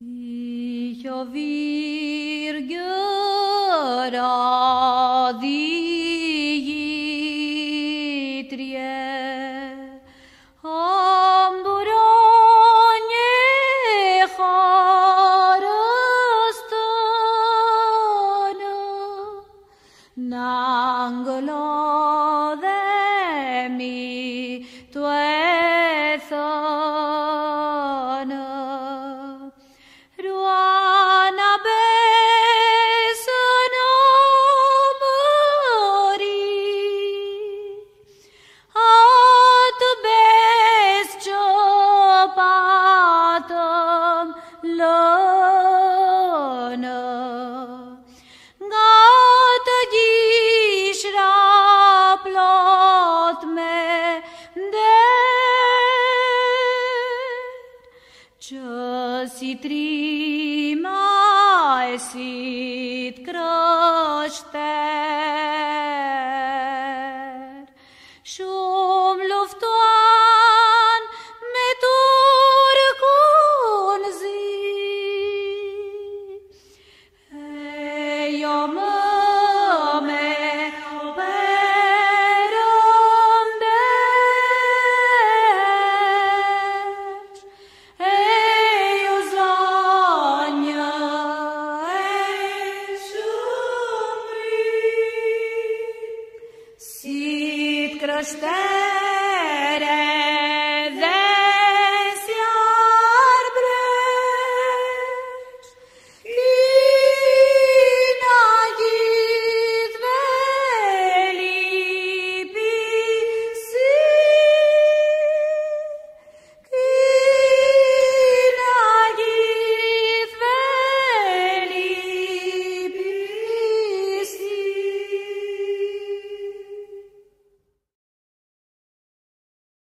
Ich harastana Nangolo de mi si trimaesi understand.